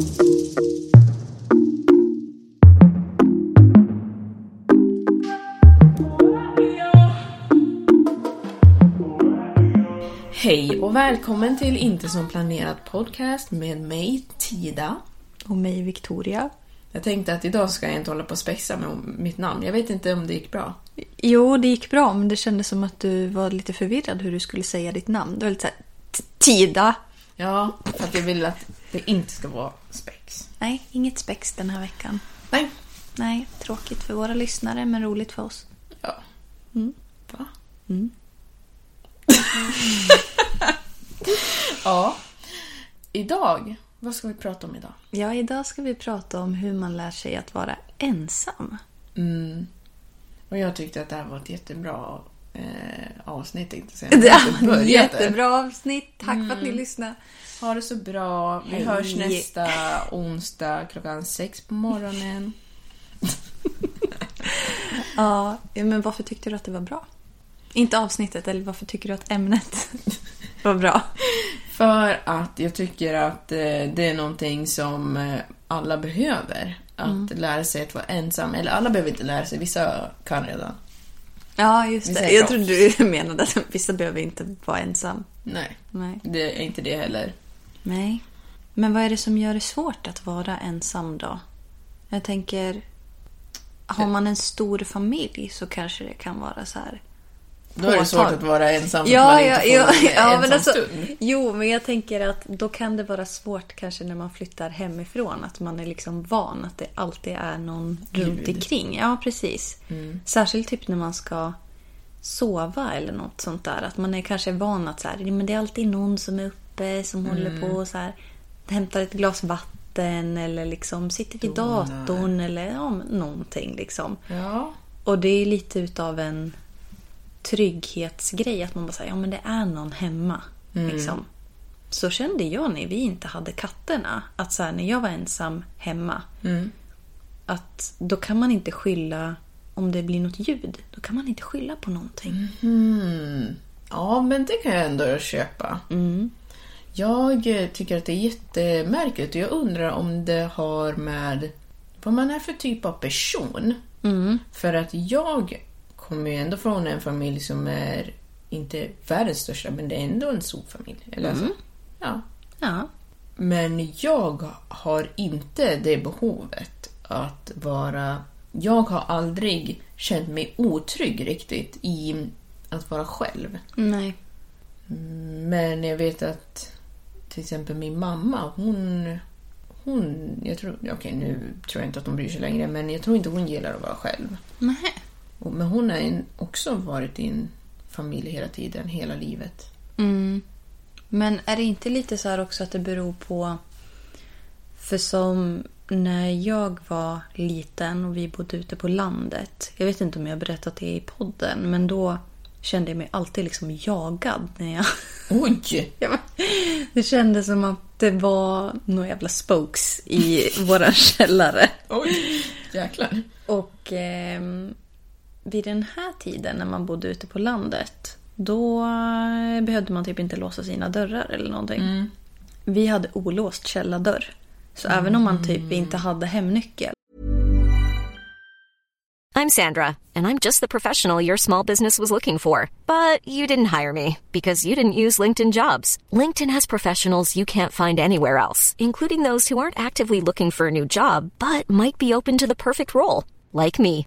Hej och välkommen till Inte som planerat podcast med mig Tida. Och mig Victoria. Jag tänkte att idag ska jag inte hålla på och spexa med mitt namn. Jag vet inte om det gick bra. Jo, det gick bra, men det kändes som att du var lite förvirrad hur du skulle säga ditt namn. Du var lite såhär, Tida. Ja, för att jag vill att det inte ska vara spex. Nej, inget spex den här veckan. Nej. Nej, tråkigt för våra lyssnare, men roligt för oss. Ja. Mm. Va? Mm. Ja. Idag, vad ska vi prata om idag? Ja, idag ska vi prata om hur man lär sig att vara ensam. Mm. Och jag tyckte att det här var ett jättebra eh, avsnitt. Inte jag Ja, jättebra avsnitt. Tack för att ni lyssnade. Ha det så bra. Vi Hej. hörs nästa onsdag klockan sex på morgonen. Ja, men varför tyckte du att det var bra? Inte avsnittet, eller varför tycker du att ämnet var bra? För att jag tycker att eh, det är någonting som eh, alla behöver. Att Mm. lära sig att vara ensam. Eller alla behöver inte lära sig, vissa kan redan. Ja, just det. Jag trodde du menade att vissa behöver inte vara ensam. Nej, Nej. det är inte det heller. Nej. Men vad är det som gör det svårt att vara ensam då? Jag tänker, har man en stor familj så kanske det kan vara så här. Då är det svårt att vara ensam Ja, ja, ja, ja men alltså, jo, men jag tänker att då kan det vara svårt kanske när man flyttar hemifrån. Att man är liksom van att det alltid är någon runt Ljud. omkring. Ja, precis. Mm. Särskilt typ när man ska sova eller något sånt där. Att man är kanske van att så här, men det är alltid någon som är uppe som Mm. håller på och så här, hämtar ett glas vatten eller liksom sitter vid datorn eller ja, någonting liksom. Ja, Och det är lite utav en trygghetsgrej. Att man bara säger ja men det är någon hemma. Liksom. Så kände jag när vi inte hade katterna. Att så här, när jag var ensam hemma. Mm. Att då kan man inte skylla om det blir något ljud. Då kan man inte skylla på någonting. Hmm. ja men det kan jag ändå köpa. Mm. Jag eh, tycker att det är jättemärkligt och jag undrar om det har med vad man är för typ av person. Mm. För att jag kommer ju ändå från en familj som är inte världens största, men det är ändå en stor familj. Eller alltså, ja. Ja. Men jag har inte det behovet att vara... Jag har aldrig känt mig otrygg riktigt i att vara själv. Nej. Men jag vet att till exempel min mamma, hon... hon jag tror, okej, nu tror jag inte att hon bryr sig längre, men jag tror inte hon gillar att vara själv. Nej. Men hon har också varit en familj hela tiden, hela livet. Mm. Men är det inte lite så här också att det beror på... För som när jag var liten och vi bodde ute på landet. Jag vet inte om jag har berättat det i podden. Men då kände jag mig alltid liksom jagad. När jag... Oj! Det kändes som att det var några jävla spokes i våran källare. Oj! Jäklar. Och ehm, vid den här tiden när man bodde ute på landet. Då eh, behövde man typ inte låsa sina dörrar eller någonting. Vi hade olåst källardörr. Så även om man typ inte hade hemnyckel. I'm Sandra, and I'm just the professional your small business was looking for. But you didn't hire me because you didn't use LinkedIn jobs. LinkedIn has professionals you can't find anywhere else, including those who aren't actively looking for a new job but might be open to the perfect role, like me.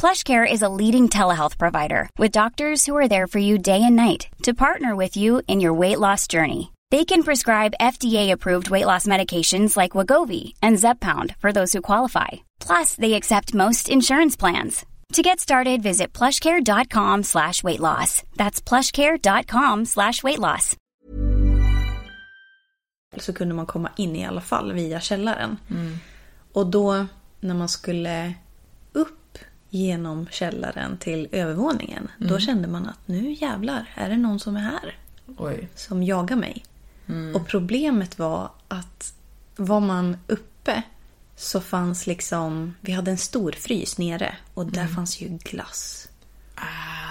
PlushCare is a leading telehealth provider with doctors who are there for you day and night to partner with you in your weight loss journey. They can prescribe FDA-approved weight loss medications like Wagovi and Zepbound for those who qualify. Plus, they accept most insurance plans. To get started, visit plushcare.com slash weight loss. That's plushcare.com slash weight loss. så kunde man komma in i alla fall via källaren. Mm. Och då när man skulle upp genom källaren till övervåningen. Då kände man att nu jävlar, är det någon som är här? Oj. Som jagar mig. Och problemet var att var man uppe så fanns liksom, vi hade en stor frys nere och där fanns ju glass.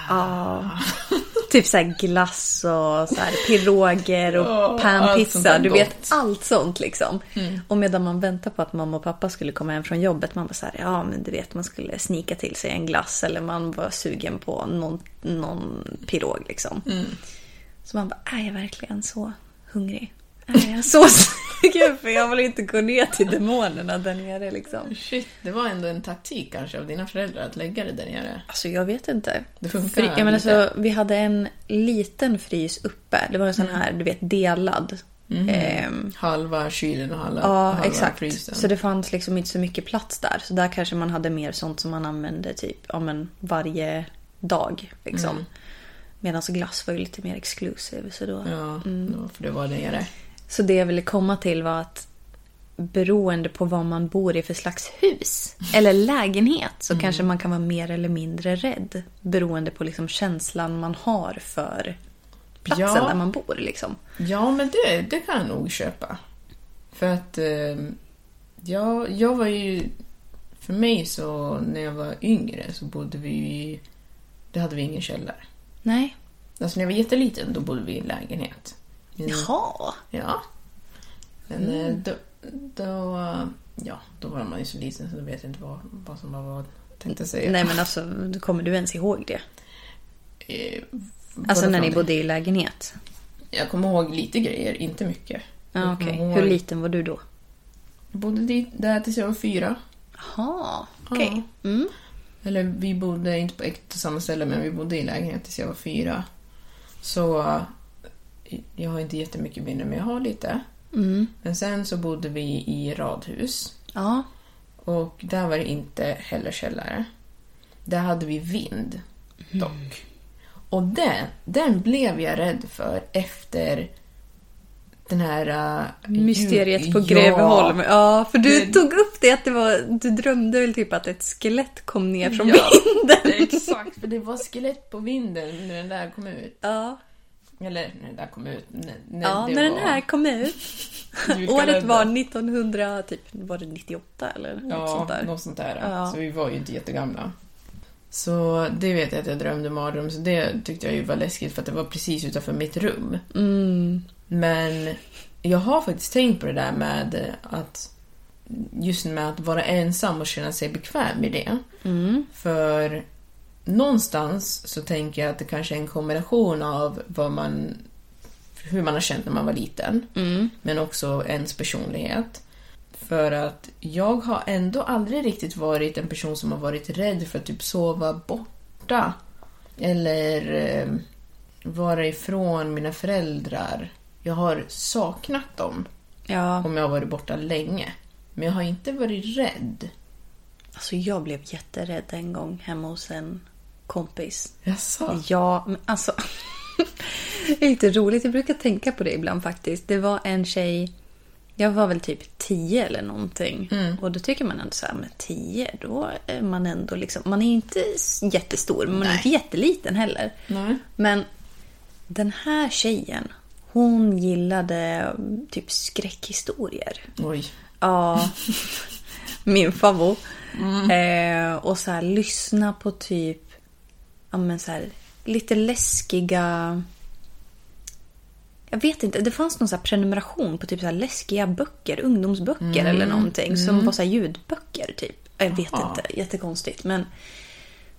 Ja. Typ så här glass och så här piroger och sånt panpizza. Du vet allt sånt liksom. Och medan man väntar på att mamma och pappa skulle komma hem från jobbet. Man var så här, ja men du vet man skulle snika till sig en glass. Eller man var sugen på någon, någon pirog liksom. Så man bara, är jag verkligen så hungrig? Är jag så sugen? För jag vill inte gå ner till demonerna där nere liksom. Shit, det var ändå en taktik kanske av dina föräldrar att lägga det där nere. Alltså jag vet inte. Det funkar Fri- jag menar, lite. så, vi hade en liten frys uppe. Det var en sån här, du vet, delad. Ehm, Halva kylen och halva, ja, halva exakt. frysen. Så det fanns liksom inte så mycket plats där. Så där kanske man hade mer sånt som man använde typ ja, men varje dag. Liksom. Medan glass var ju lite mer. Så, då. Ja, då, för det var där nere. Så det jag ville komma till var att beroende på vad man bor i för slags hus eller lägenhet så kanske man kan vara mer eller mindre rädd. Beroende på liksom känslan man har för platsen Ja. där man bor. Liksom. Ja, men det, det kan jag nog köpa. För att eh, ja, jag var ju... För mig så, när jag var yngre så bodde vi ju... Det hade vi ingen källare. Nej. Alltså när jag var jätteliten då bodde vi i en lägenhet. Mm. Jaha. Ja. Men eh, då, då... Ja, då var man ju så liten så då vet jag inte vad, vad som var vad. Tänkte säga. Nej men alltså, kommer du ens ihåg det? Eh, Alltså när ni någonting? bodde i lägenhet? Jag kommer ihåg lite grejer, inte mycket. Ja, okej. kommer ihåg- Hur liten var du då? Jag bodde dit, där tills jag var fyra. Jaha, okej. Mm. Eller vi bodde inte på exakt samma ställe, men vi bodde i lägenhet tills jag var fyra. Så jag har inte jättemycket minne, men jag har lite. Mm. Men sen så bodde vi i radhus. Ja. Och där var det inte heller källare. Där hade vi vind, Mm. dock. Och den, den blev jag rädd för efter den här... äh, Mysteriet på Greveholm. Ja, för du Det- tog upp det att det var, du drömde väl typ att ett skelett kom ner från Ja, vinden. Exakt, för det var skelett på vinden när den där kom ut. Ja, Eller när den där kom ut. När, när ja när den här kom ut. Året var 1900, typ, var det 98 eller något Ja, sånt där? något sånt där. Ja. Så vi var ju inte jättegamla. Så det vet jag att jag drömde mardröm, så det tyckte jag ju var läskigt för att det var precis utanför mitt rum. Mm. Men jag har faktiskt tänkt på det där med att just med att vara ensam och känna sig bekväm i det. Mm. För någonstans så tänker jag att det kanske är en kombination av vad man, hur man har känt när man var liten, Mm. men också ens personlighet. För att jag har ändå aldrig riktigt varit en person som har varit rädd för att typ sova borta. Eller eh, vara ifrån mina föräldrar. Jag har saknat dem Ja, om jag har varit borta länge. Men jag har inte varit rädd. alltså jag blev jätterädd en gång hemma hos en kompis. Jaså? Ja, men alltså. det är lite roligt. Jag brukar tänka på det ibland faktiskt. Det var en tjej. Jag var väl typ 10 eller någonting. Och då tycker man ändå så här, med 10 då är man ändå liksom. Man är inte jättestor, men man är Nej. inte jätteliten heller. Nej. Men den här tjejen, hon gillade mm, typ skräckhistorier. Oj. Ja, min favvo. Eh, och så här lyssna på typ ja, men så här, lite läskiga... Jag vet inte, det fanns någon så här prenumeration på typ så här läskiga böcker, ungdomsböcker eller någonting som var så ljudböcker typ. Jag vet Jaha. inte, jättekonstigt. Men,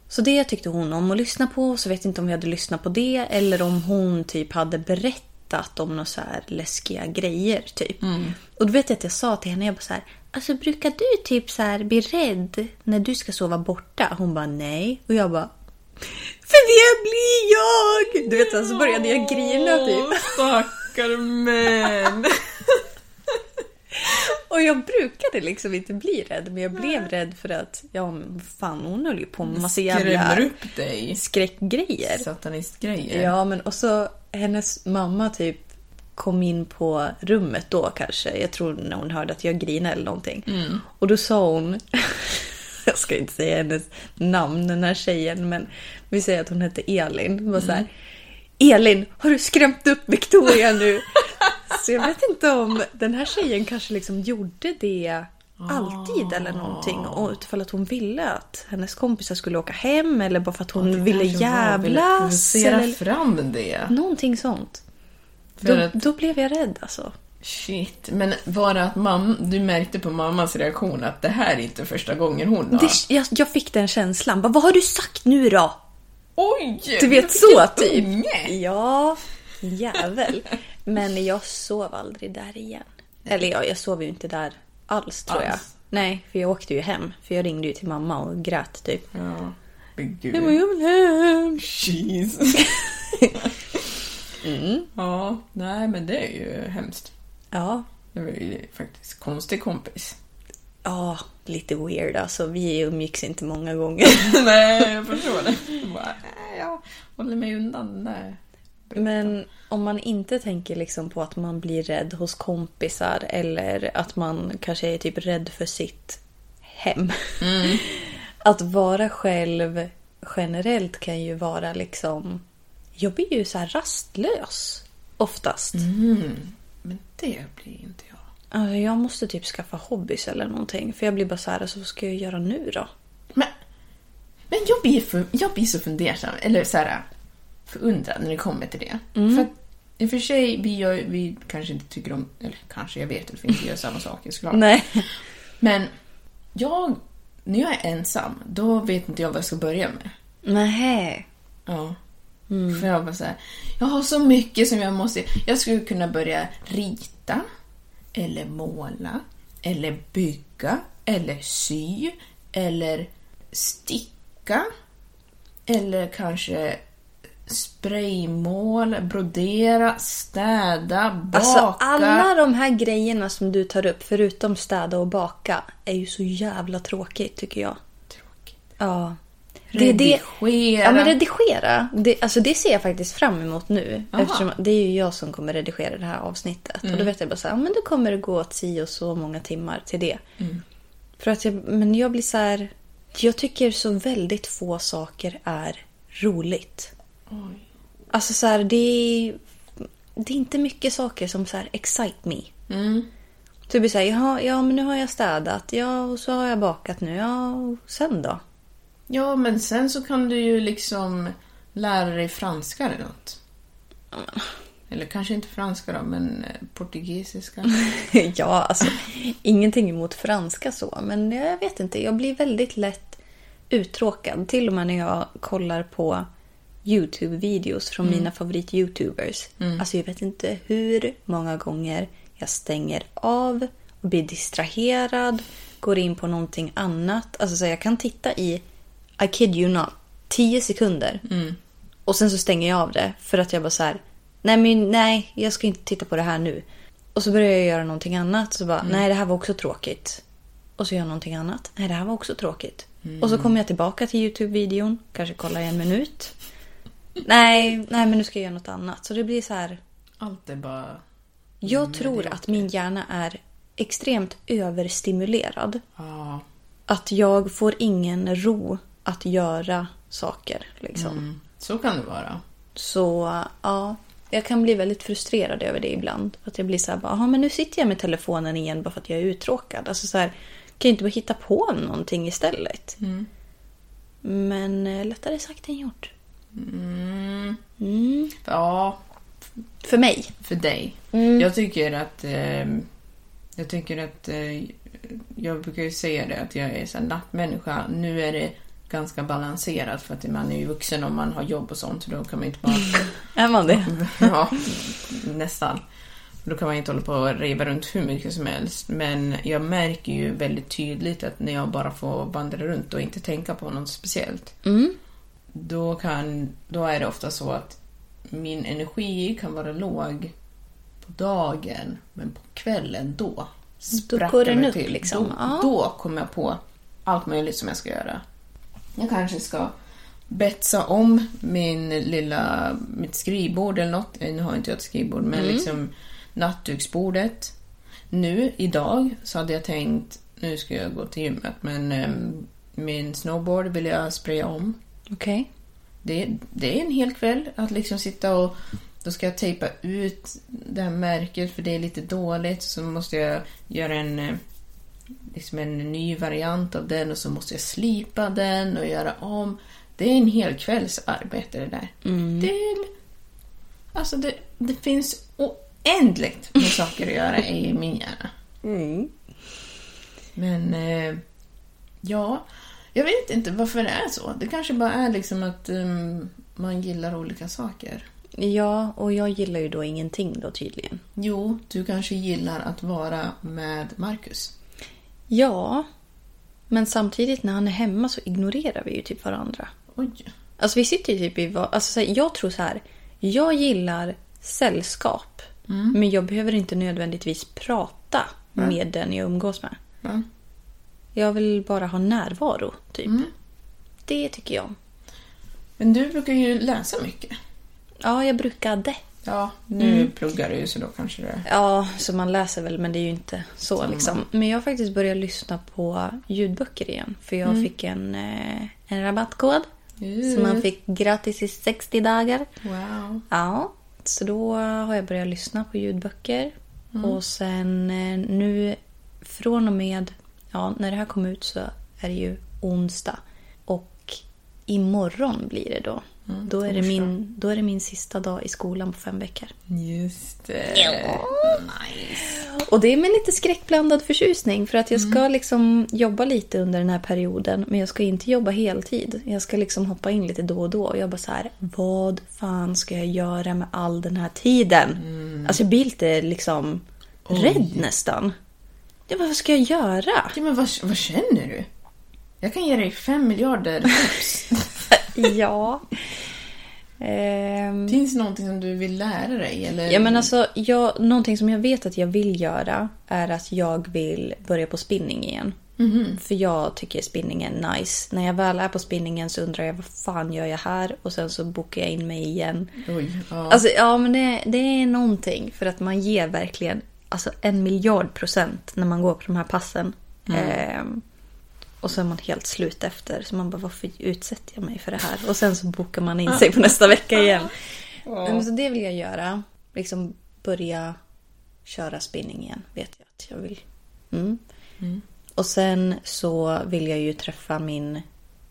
så det tyckte hon om att lyssna på. Så vet inte om vi hade lyssnat på det eller om hon typ hade berättat om några så här läskiga grejer typ. Och då vet jag att jag sa till henne, jag bara så här, alltså brukar du typ så här bli rädd när du ska sova borta? Hon bara nej. Och jag bara, för det blir jag! Du vet, så alltså började jag grina typ. Stackare män! Och jag brukade liksom inte bli rädd, men jag blev rädd för att, ja fan hon höll ju på med massa jävla upp dig. skräckgrejer. Satanistgrejer. Ja, men och så hennes mamma typ kom in på rummet då kanske. Jag tror när hon hörde att jag grinade eller någonting. Och då sa hon, jag ska inte säga hennes namn den här tjejen, men vi säger att hon hette Elin. Var så här, Elin, har du skrämt upp Victoria nu? så jag vet inte om den här tjejen kanske liksom gjorde det alltid eller någonting. Och utifall att hon ville att hennes kompisar skulle åka hem eller bara för att hon ville ville jävlas. provocera Eller fram det. någonting sånt. Då, då blev jag rädd alltså. Shit. Men var det att mam- du märkte på mammas reaktion att det här är inte första gången hon har... Det, jag, jag fick den känslan. Bara, Vad har du sagt nu då? Oj! Du vet så typ. unge! Ja, jävel. Men jag sov aldrig där igen. Eller ja, jag sov ju inte där alls tror jag. Alls. Nej, för jag åkte ju hem. För jag ringde ju till mamma och grät typ. Ja. Gud. Jag bara, jag vill hem. Jesus. Mm. Ja, nej men det är ju hemskt. Ja, Det var ju faktiskt konstig kompis. ja, lite weird alltså. Vi umgicks inte många gånger. nej, jag förstår det. Jag Bara, nej, jag håller mig undan den där. Men om man inte tänker liksom på att man blir rädd hos kompisar eller att man kanske är typ rädd för sitt hem. Att vara själv generellt kan ju vara liksom... Jag blir ju så rastlös oftast. Men det blir inte jag. Alltså, jag måste typ skaffa hobbys eller någonting. För jag blir bara så här, alltså, vad ska jag göra nu då? Men, men jag, blir för, jag blir så fundersam, eller så här förundrad när det kommer till det. För att, i och för sig, vi, gör, vi kanske inte tycker om, eller kanske, jag vet att vi inte gör samma saker såklart. Nej. Men jag, när jag är ensam, då vet inte jag vad jag ska börja med. Nej. Ja. För jag var så här, jag har så mycket som jag måste... Jag skulle kunna börja rita, eller måla, eller bygga, eller sy, eller sticka, eller kanske spraymåla, brodera, städa, baka. Alltså alla de här grejerna som du tar upp, förutom städa och baka, är ju så jävla tråkigt tycker jag. Tråkigt. Ja. Det, är det, Redigera. ja men redigera, det, alltså det ser jag faktiskt fram emot nu. Aha. Eftersom det är ju jag som kommer redigera det här avsnittet. Och då vet jag bara så här, men då kommer det gå si och så många timmar till det. För att jag, men jag blir så här, jag tycker så väldigt få saker är roligt. Oj. Alltså så här, det är, det är inte mycket saker som så här excite me. Mm. Så det blir så här, ja, ja men nu har jag städat, ja och så har jag bakat nu, ja och sen då? Ja, men sen så kan du ju liksom lära dig franska eller något. Eller kanske inte franska då, men eh, portugisiska. ja, alltså ingenting emot franska så, men jag vet inte, jag blir väldigt lätt uttråkad. Till och med när jag kollar på YouTube-videos från mina favorit-YouTubers. Alltså jag vet inte hur många gånger jag stänger av och blir distraherad, går in på någonting annat. Alltså så jag kan titta i, I kid you not, 10 sekunder. Och sen så stänger jag av det för att jag bara så här, nej men nej, jag ska inte titta på det här nu. Och så börjar jag göra någonting annat. Så bara, nej det här var också tråkigt. Och så gör jag någonting annat. Nej det här var också tråkigt. Och så kommer jag tillbaka till YouTube-videon. Kanske kollar i en minut. Nej, nej men nu ska jag göra något annat. Så det blir så här. Allt är bara... Jag tror att min hjärna är extremt överstimulerad. Ja. Att jag får ingen ro att göra saker. Liksom. Mm. Så kan det vara. Så ja, jag kan bli väldigt frustrerad över det ibland. Att jag blir så här, "Jaha, men nu sitter jag med telefonen igen bara för att jag är uttråkad. Alltså så här, kan jag inte bara hitta på någonting istället? Men eh, lättare sagt än gjort. Mm. Mm. Ja, För mig. för dig. Mm. Jag tycker att... Eh, jag tycker att... Eh, jag brukar ju säga det att jag är här nattmänniska. Nu är det ganska balanserat för att man är ju vuxen och man har jobb och sånt. Så då kan man inte bara... Är man det? ja, nästan. Då kan man inte hålla på och reva runt hur mycket som helst. Men jag märker ju väldigt tydligt att när jag bara får vandra runt och inte tänka på något speciellt. Mm. Då, kan, då är det ofta så att min energi kan vara låg på dagen, men på kvällen då Då sprattlar går den upp, till. liksom. Då, då kommer jag på allt möjligt som jag ska göra. Jag kanske ska betsa om min lilla, mitt skrivbord eller något. Nu har inte jag ett skrivbord, men Mm. liksom nattduksbordet. Nu, idag, så hade jag tänkt, nu ska jag gå till gymmet, men ehm, min snowboard vill jag spraya om. Okej. Det, det är en hel kväll att liksom sitta och då ska jag tejpa ut det här märket för det är lite dåligt. Så måste jag göra en, eh, liksom en ny variant av den och så måste jag slipa den och göra om. Det är en hel kvälls arbete det där. Det, är- alltså det, det finns oändligt med saker att göra i min hjärna. Men eh, ja, jag vet inte varför det är så. Det kanske bara är liksom att ehm, man gillar olika saker. Ja, och jag gillar ju då ingenting då tydligen. Jo, du kanske gillar att vara med Marcus. Ja, men samtidigt när han är hemma så ignorerar vi ju typ varandra. Oj. Alltså vi sitter ju typ i... va- Alltså, så här, jag tror så här. Jag gillar sällskap. Men jag behöver inte nödvändigtvis prata med den jag umgås med. Ja. Jag vill bara ha närvaro, typ. Det tycker jag om. Men du brukar ju läsa mycket. Ja, jag brukade. Ja, nu pluggar du ju så då kanske det... Ja, så man läser väl men det är ju inte så liksom. Men jag har faktiskt börjat lyssna på ljudböcker igen. För jag fick en, eh, en rabattkod. Så man fick gratis i 60 dagar. Wow. Ja, så då har jag börjat lyssna på ljudböcker. Och sen eh, nu från och med, ja när det här kom ut så är det ju onsdag. Och imorgon blir det då. Då, är det min, då är det min sista dag i skolan på fem veckor. Just det. Nice. Och det är med lite skräckblandad förtjusning för att jag ska liksom jobba lite under den här perioden men jag ska inte jobba heltid. Jag ska liksom hoppa in lite då och då och jag bara så här, vad fan ska jag göra med all den här tiden? Alltså jag blir lite liksom rädd nästan. Ja, men vad ska jag göra? Ja, men vad, vad känner du? Jag kan ge dig fem miljarder tips. ja. Ehm, Finns det någonting som du vill lära dig? Eller? Ja men alltså, jag, någonting som jag vet att jag vill göra är att jag vill börja på spinning igen. För jag tycker spinning är nice. När jag väl är på spinningen så undrar jag vad fan gör jag här? Och sen så bokar jag in mig igen. Oj, ja. Alltså ja men det, det är någonting. För att man ger verkligen alltså, en miljard procent när man går på de här passen. Ehm, och så är man helt slut efter. Så man bara varför utsätter jag mig för det här? Och sen så bokar man in sig på nästa vecka igen. Nej, men så det vill jag göra. Liksom börja köra spinning igen. Vet jag att jag vill. Mm. Och sen så vill jag ju träffa min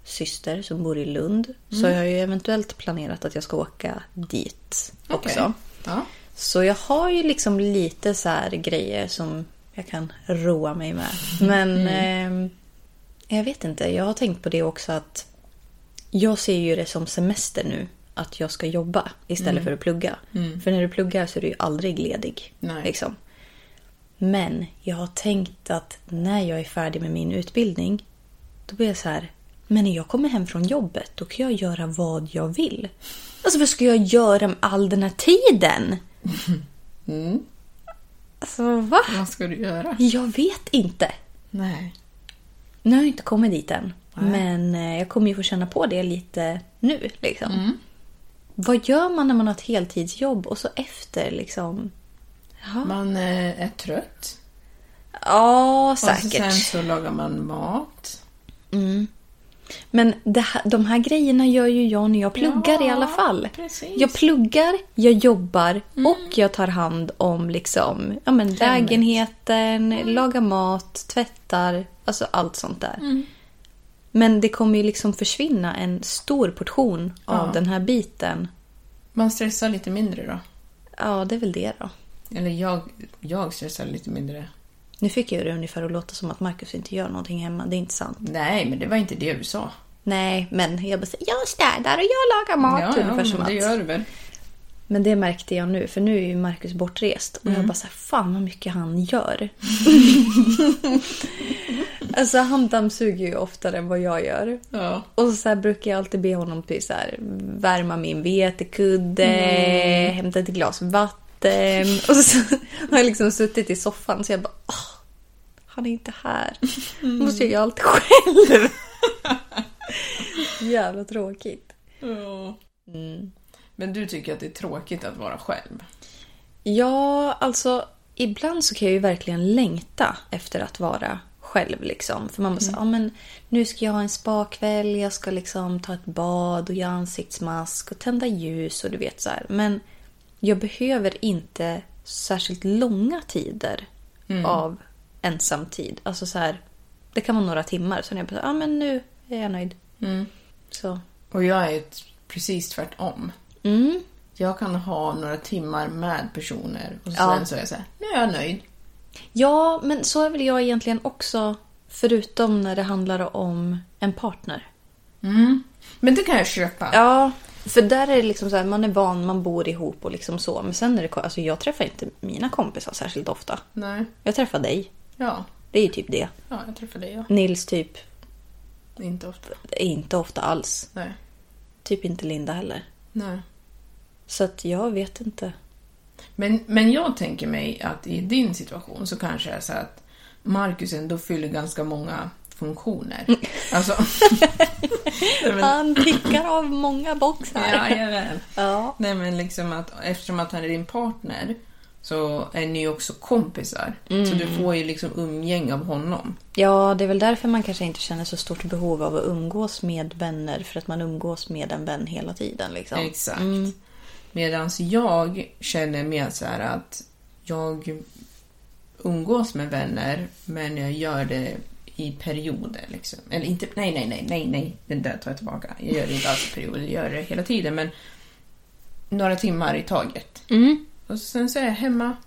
syster som bor i Lund. Så jag har ju eventuellt planerat att jag ska åka dit också. Okej. Ja. Så jag har ju liksom lite så här grejer som jag kan roa mig med. Men ehm, jag vet inte. Jag har tänkt på det också att jag ser ju det som semester nu. Att jag ska jobba istället för att plugga. För när du pluggar så är du ju aldrig ledig. Nej. Liksom. Men jag har tänkt att när jag är färdig med min utbildning. Då blir jag så här. Men när jag kommer hem från jobbet då kan jag göra vad jag vill. Alltså vad ska jag göra med all den här tiden? Alltså va? Vad ska du göra? Jag vet inte. Nej. Nu har jag inte kommit dit än. Men eh, jag kommer ju få känna på det lite nu. Liksom. Vad gör man när man har ett heltidsjobb och så efter liksom? Ja, Man eh, är trött. ja Och säkert. sen så lagar man mat. Men det här, de här grejerna gör ju jag när jag pluggar Ja, i alla fall. precis. Mm. Jag pluggar, jag jobbar och jag tar hand om liksom, ja, men lägenheten, Mm. lagar mat, tvättar, alltså allt sånt där. Mm. Men det kommer ju liksom försvinna en stor portion av Ja. den här biten. Man stressar lite mindre då. Ja, det är väl det då. Eller jag, jag stressar lite mindre. Nu fick jag det ungefär att låta som att Markus inte gör någonting hemma. Det är inte sant. Nej, men det var inte det du sa. Nej, men jag bara säger jag städar och jag lagar mat. ja, ja ungefär som men det att... gör du väl. Men det märkte jag nu, för nu är ju Marcus bortrest. Och jag bara så här, fan vad mycket han gör. alltså han dammsuger ju oftare än vad jag gör. Ja. Och så brukar jag alltid be honom till så här, värma min vetekudde, hämta ett glas vatten. Och så har jag liksom suttit i soffan så jag bara, åh, han är inte här. Då måste jag göra allt själv. Jävla tråkigt. Ja. Men du tycker att det är tråkigt att vara själv? Ja, alltså ibland så kan jag ju verkligen längta efter att vara själv. Liksom. För man säga, ja men nu ska jag ha en spakväll, jag ska liksom ta ett bad och göra ansiktsmask och tända ljus och du vet så här. Men jag behöver inte särskilt långa tider av ensamtid. Alltså så här, det kan vara några timmar. Så när jag bara, ja men nu är jag nöjd. Så. Och jag är precis tvärtom. Mm. Jag kan ha några timmar med personer och Ja. sen så är jag så här, nu är jag nöjd. Ja, men så är väl jag egentligen också. Förutom när det handlar om en partner. Men det kan jag köpa. Ja, för där är det liksom så här, man är van, man bor ihop och liksom så. Men sen är det, alltså jag träffar inte mina kompisar särskilt ofta. Nej. Jag träffar dig. Ja. Det är ju typ det. Ja, jag träffar dig ja. Nils typ, Inte ofta. inte ofta alls. Nej. Typ inte Linda heller. Nej. Så att jag vet inte. Men, men jag tänker mig att i din situation så kanske det är så att Marcus ändå fyller ganska många funktioner. Alltså... Han tickar av många boxar. jajamän. Ja. Nej men liksom att eftersom att han är din partner så är ni ju också kompisar. Så du får ju liksom umgänge av honom. Ja, det är väl därför man kanske inte känner så stort behov av att umgås med vänner. För att man umgås med en vän hela tiden. Liksom. Exakt. Medan jag känner mer så här att jag umgås med vänner men jag gör det i perioder. Liksom. Eller inte, nej, nej, nej, nej, nej, det där tar jag tillbaka. Jag gör det inte alls i perioder, jag gör det hela tiden men några timmar i taget. Mm. Och sen så är jag hemma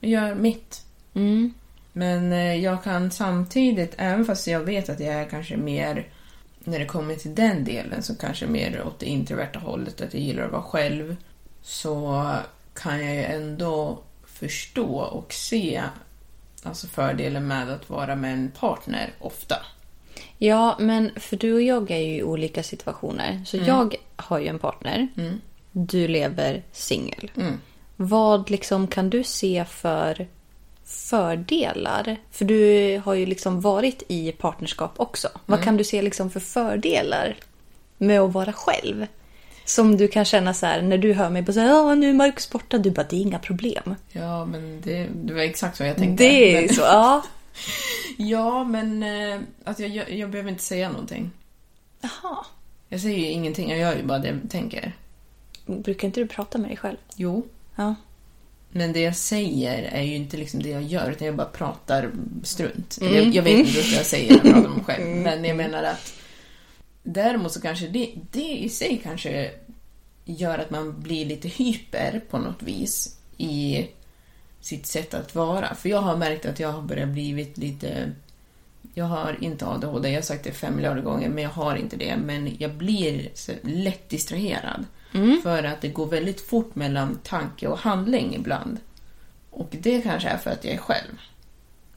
och gör mitt. Mm. Men eh, jag kan samtidigt, även fast jag vet att jag är kanske mer, när det kommer till den delen, så kanske mer åt det introverta hållet, att jag gillar att vara själv, så kan jag ju ändå förstå och se alltså fördelen med att vara med en partner ofta. Ja, men för du och jag är ju i olika situationer. Så jag har ju en partner. Du lever singel. Vad liksom kan du se för fördelar? För du har ju liksom varit i partnerskap också. Vad kan du se liksom för fördelar med att vara själv? Som du kan känna så här när du hör mig bara så här, ja nu är Marcus borta. Du bara, det är inga problem. Ja, men det, det var exakt så jag tänkte. Det är men, så, ja. Ja, men eh, alltså, jag, jag behöver inte säga någonting. Jaha. Jag säger ju ingenting, jag gör ju bara det jag tänker. Brukar inte du prata med dig själv? Jo, Ja. Men det jag säger är ju inte liksom det jag gör, utan jag bara pratar strunt. Jag, jag vet inte vad jag säger när jag pratar om mig själv, men jag menar att däremot så kanske det, det i sig kanske gör att man blir lite hyper på något vis i sitt sätt att vara. För jag har märkt att jag har börjat blivit lite... Jag har inte ADHD, jag har sagt det fem miljarder gånger, men jag har inte det. Men jag blir lätt distraherad. För att det går väldigt fort mellan tanke och handling ibland. Och det kanske är för att jag är själv.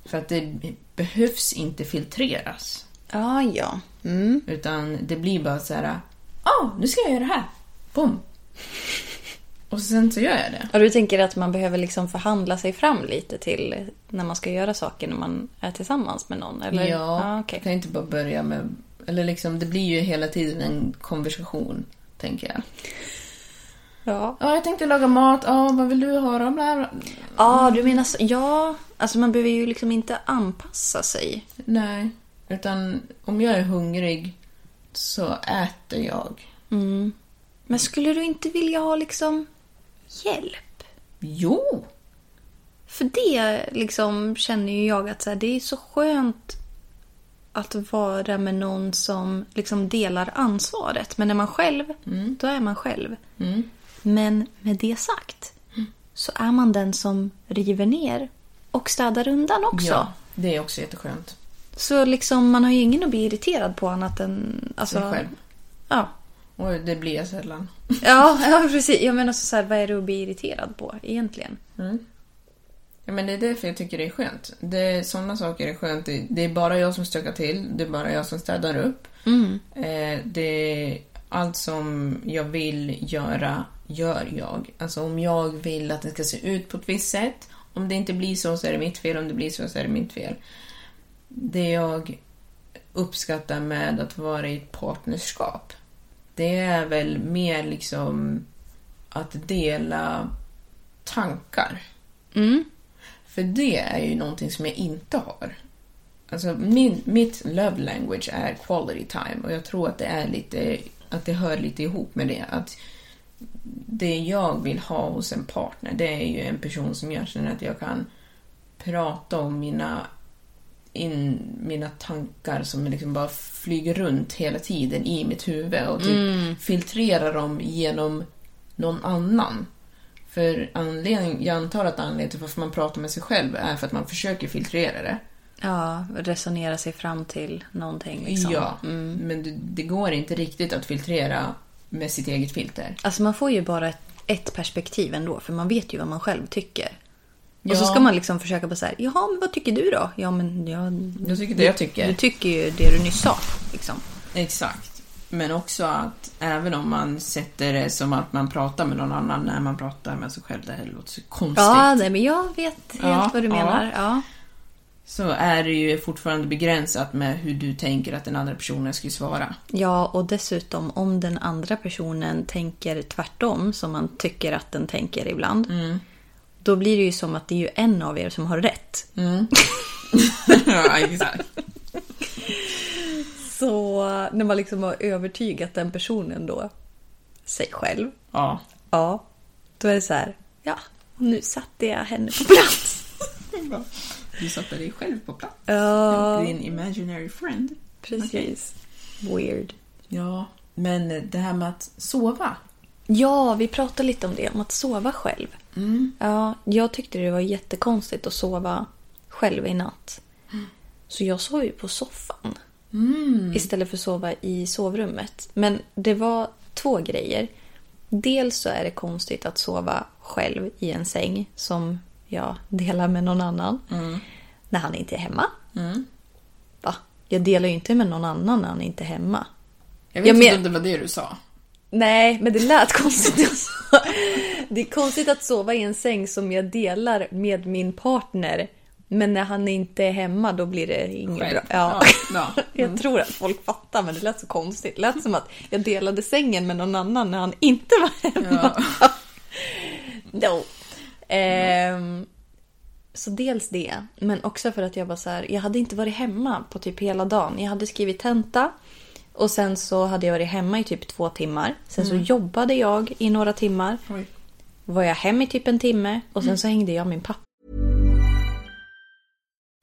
För att det behövs inte filtreras. Ja, ja. Mm. Utan det blir bara så här, ah, nu ska jag göra det här. Boom. Och sen så gör jag det. Och du tänker att man behöver liksom förhandla sig fram lite till när man ska göra saker när man är tillsammans med någon? Eller? Ja, ja jag okej. kan inte bara börja med... Eller liksom, det blir ju hela tiden en konversation, tänker jag. Ja. Ja, jag tänkte laga mat. Ja, vad vill du ha då? Bla, ja, du menar så. Ja, alltså man behöver ju liksom inte anpassa sig. Nej, utan om jag är hungrig så äter jag. Men skulle du inte vilja ha liksom hjälp? Jo! För det liksom känner ju jag att så här, det är så skönt att vara med någon som liksom delar ansvaret. Men när man själv, då är man själv. Men med det sagt så är man den som river ner och städar undan också. Ja, det är också jätteskönt. Så liksom man har ju ingen att bli irriterad på annat än... Alltså, Sig själv. Ja. Och det blir jag sällan. Ja, ja precis. Jag menar så här, vad är det att bli irriterad på egentligen? Ja, men det är därför jag tycker det är skönt. Det, sådana saker är skönt. Det, det är bara jag som stökar till. Det är bara jag som städar upp. Eh, det, allt som jag vill göra, gör jag. Alltså om jag vill att det ska se ut på ett visst sätt. Om det inte blir så, så är det mitt fel. Om det blir så, så är det mitt fel. Det jag uppskattar med att vara i ett partnerskap, det är väl mer liksom att dela tankar. För det är ju någonting som jag inte har. Alltså min, mitt love language är quality time och jag tror att det är lite, att det hör lite ihop med det. Att det jag vill ha hos en partner, det är ju en person som jag känner att jag kan prata om mina, in, mina tankar som liksom bara flyger runt hela tiden i mitt huvud och typ filtrera dem genom någon annan. För anledning, jag antar att anledningen till varför man pratar med sig själv är för att man försöker filtrera det. Ja, resonera sig fram till någonting liksom. Ja, men det, det går inte riktigt att filtrera med sitt eget filter. Alltså man får ju bara ett, ett perspektiv ändå, för man vet ju vad man själv tycker. Och så Ja. ska man liksom försöka på så här, jaha, men vad tycker du då? Ja, men jag... Jag tycker det jag tycker. Du tycker ju det du nyss sa, liksom. Exakt. Men också att även om man sätter det som att man pratar med någon annan när man pratar med sig själv, det här låter så konstigt. Ja, nej, men jag vet helt Ja, vad du menar. Ja. Så är det ju fortfarande begränsat med hur du tänker att den andra personen ska svara. ja, och dessutom om den andra personen tänker tvärtom, som man tycker att den tänker ibland. Då blir det ju som att det är ju en av er som har rätt. ja, exakt. Så när man liksom har övertygat den personen då, sig själv, Ja. ja, då är det så här, ja, nu satte jag henne på plats. Du satte dig själv på plats. Ja, Din imaginary friend. precis. Weird. Ja, men det här med att sova. Ja, vi pratade lite om det, om att sova själv. Ja, jag tyckte det var jättekonstigt att sova själv i natt. Så jag sov ju på soffan. Istället för att sova i sovrummet. Men det var två grejer. Dels så är det konstigt att sova själv i en säng som jag delar med någon annan. När han inte är hemma. Va? Jag delar ju inte med någon annan när han inte är hemma. Jag vet Jag inte men- om det var det du sa. Nej, men det lät konstigt. Det är konstigt att sova i en säng som jag delar med min partner. Men när han inte är hemma då blir det inget Själv. bra. Ja. Ja, ja. Jag tror att folk fattar men det lät så konstigt. Det lät som att jag delade sängen med någon annan när han inte var hemma. no. Ehm, så dels det, men också för att jag var så här, jag hade inte varit hemma på typ hela dagen. Jag hade skrivit tenta och sen så hade jag varit hemma i typ två timmar. Sen så jobbade jag i några timmar. Oj. Var jag hem i typ en timme och sen så hängde jag min pappa.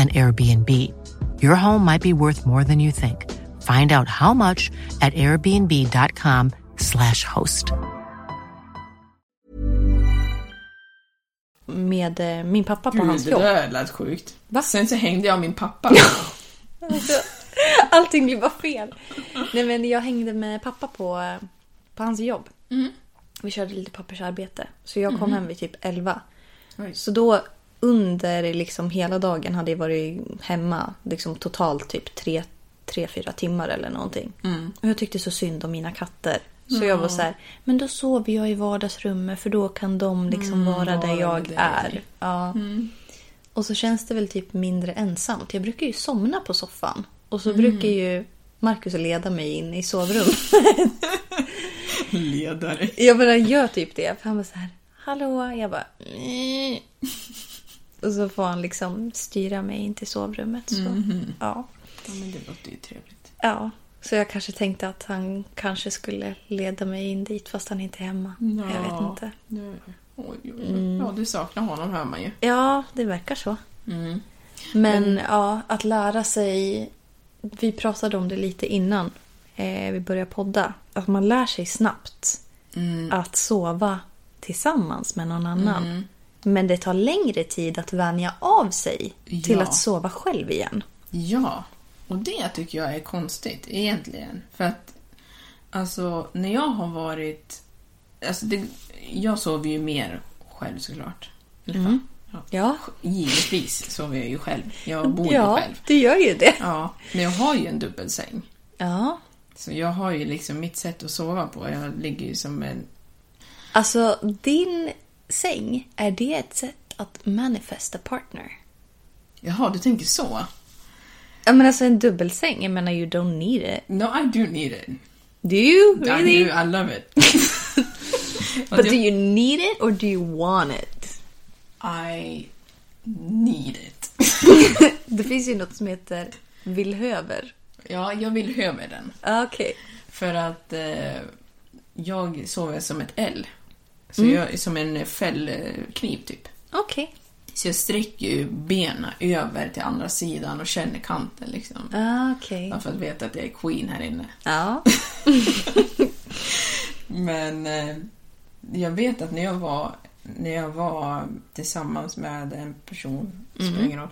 an Airbnb. Your home might be worth more than you think. Find out how much at airbnb.com/slash host. Med eh, min pappa på Gud, hans det jobb. där lät sjukt. Va? Sen så hängde jag min pappa. Allting blir bara fel. Nej men jag hängde med pappa på, eh, på hans jobb. Vi körde lite pappersarbete. Så jag kom hem vid typ 11. Oj. Så då under liksom hela dagen hade jag varit hemma liksom totalt typ tre tre, fyra timmar eller någonting. Och jag tyckte så synd om mina katter. Så jag var så här, men då sover jag i vardagsrummet för då kan de liksom vara där jag är. Ja. Och så känns det väl typ mindre ensamt. Jag brukar ju somna på soffan. Och så brukar ju Marcus leda mig in i sovrummet. Ledare. Jag bara gör typ det. För han var så här, hallå? Jag bara, "Mm." Och så får han liksom styra mig in till sovrummet. Så, ja. Ja, men det låter ju trevligt. ja. Så jag kanske tänkte att han kanske skulle leda mig in dit fast han inte är hemma. Jag vet inte. Nu, oj, oj, oj. Ja, du saknar honom hör man ju. Ja, det verkar så. Mm. Men, ja, att lära sig... Vi pratade om det lite innan eh, vi började podda. Att man lär sig snabbt Mm. att sova tillsammans med någon annan. Men det tar längre tid att vänja av sig till Ja. att sova själv igen. Ja, och det tycker jag är konstigt egentligen. För att, alltså, när jag har varit... Alltså, det, jag sover ju mer själv såklart. Eller fan, ja. Ja, Givetvis sover jag ju själv. Jag bor ju ja själv. det gör ju det. Ja, men jag har ju en dubbelsäng. Ja. Så jag har ju liksom mitt sätt att sova på. Jag ligger ju som en... Alltså, din säng, är det ett sätt att manifesta partner? Jaha, du tänker så? Ja, men alltså en dubbelsäng, jag menar you don't need it. No, I do need it. Do you? I Really? do, I love it. But do you need it or do you want it? I need it. Det finns ju något som heter villhöver. Ja, jag vill höver den. Ah, Okej. För att eh, jag sover som ett L. Så jag är som en fällkniv typ. Okej. Så jag sträcker ju benen över till andra sidan och känner kanten liksom. Ah, Okej. Bara för att veta att jag är queen här inne. Ja. Men eh, jag vet att när jag var, när jag var tillsammans med en person, spelar ingen roll,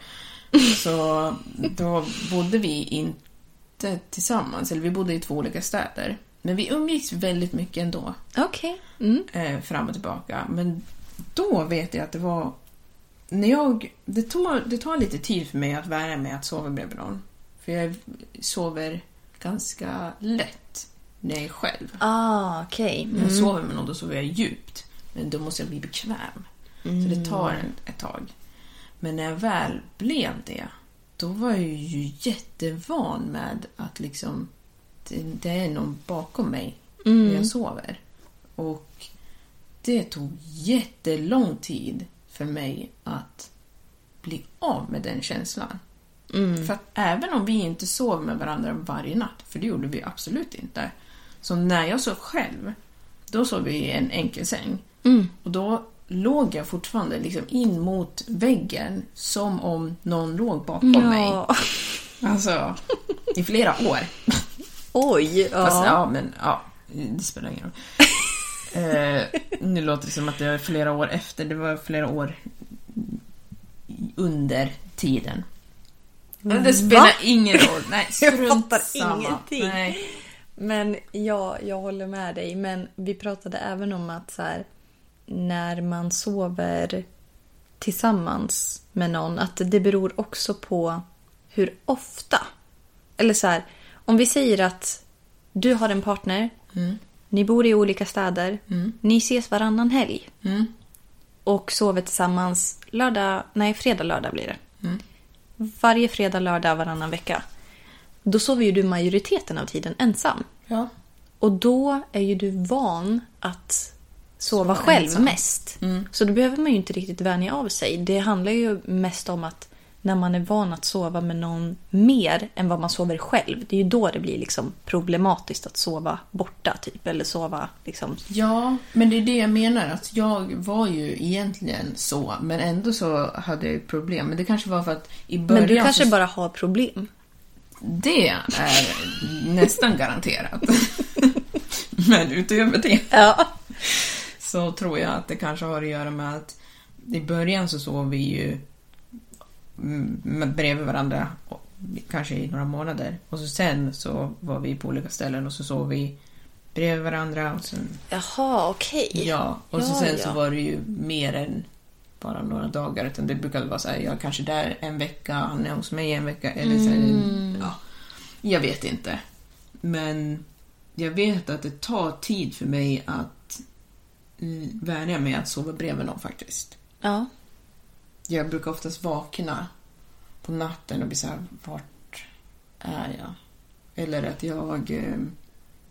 så då bodde vi inte tillsammans, eller vi bodde i två olika städer. Men vi umgicks väldigt mycket ändå, Okej. Mm. eh, fram och tillbaka. Men då vet jag att det var... När jag, det, tog, det tar lite tid för mig att värja mig att sova bredvid någon. För jag sover ganska lätt när jag är själv. Ah, okej. När jag sover med någon då sover jag djupt. Men då måste jag bli bekväm. Så det tar en, ett tag. Men när jag väl blev det, då var jag ju jättevan med att liksom det, det är någon bakom mig när jag sover. Och det tog jättelång tid för mig att bli av med den känslan. För att även om vi inte sov med varandra varje natt, för det gjorde vi absolut inte. Så när jag sov själv, då sov vi i en enkel säng. Och då låg jag fortfarande liksom in mot väggen som om någon låg bakom mig. Ja. Alltså, i flera år. Oj. Ja. Fast ja, men ja, det spelar ingen roll. Eh, nu låter det som att det är flera år efter, det var flera år under tiden. Men det spelar ingen roll. Nej, Jag fattar samma. ingenting. Nej. Men ja, jag håller med dig. Men vi pratade även om att så här, när man sover tillsammans med någon, att det beror också på hur ofta. Eller så här, om vi säger att du har en partner, ni bor i olika städer, ni ses varannan helg Mm. och sover tillsammans lördag, nej fredag, lördag blir det. Varje fredag, lördag, varannan vecka. Då sover ju du majoriteten av tiden ensam. Ja. Och då är ju du van att sova själv ensam. mest. Så då behöver man ju inte riktigt vänja av sig. Det handlar ju mest om att när man är van att sova med någon mer än vad man sover själv. Det är ju då det blir liksom problematiskt att sova borta typ. Eller sova liksom... Ja, men det är det jag menar. Att jag var ju egentligen så, men ändå så hade jag problem. Men det kanske var för att i början... Men du kanske så... bara har problem. Det är nästan garanterat. men utöver det Ja. så tror jag att det kanske har att göra med att i början så sov vi ju bredvid varandra kanske i några månader. Och så sen så var vi på olika ställen och så sov vi bredvid varandra. Och sen, Jaha, okej. ja, och så Ja, sen ja. så var det ju mer än bara några dagar. Utan det brukade vara så här, jag är kanske där en vecka, han är hos mig en vecka. Eller så här, Mm. ja. Jag vet inte. Men jag vet att det tar tid för mig att eh, vänja mig att sova bredvid någon faktiskt. Ja. Jag brukar oftast vakna på natten och bli så här, vart är jag? Eller att jag eh,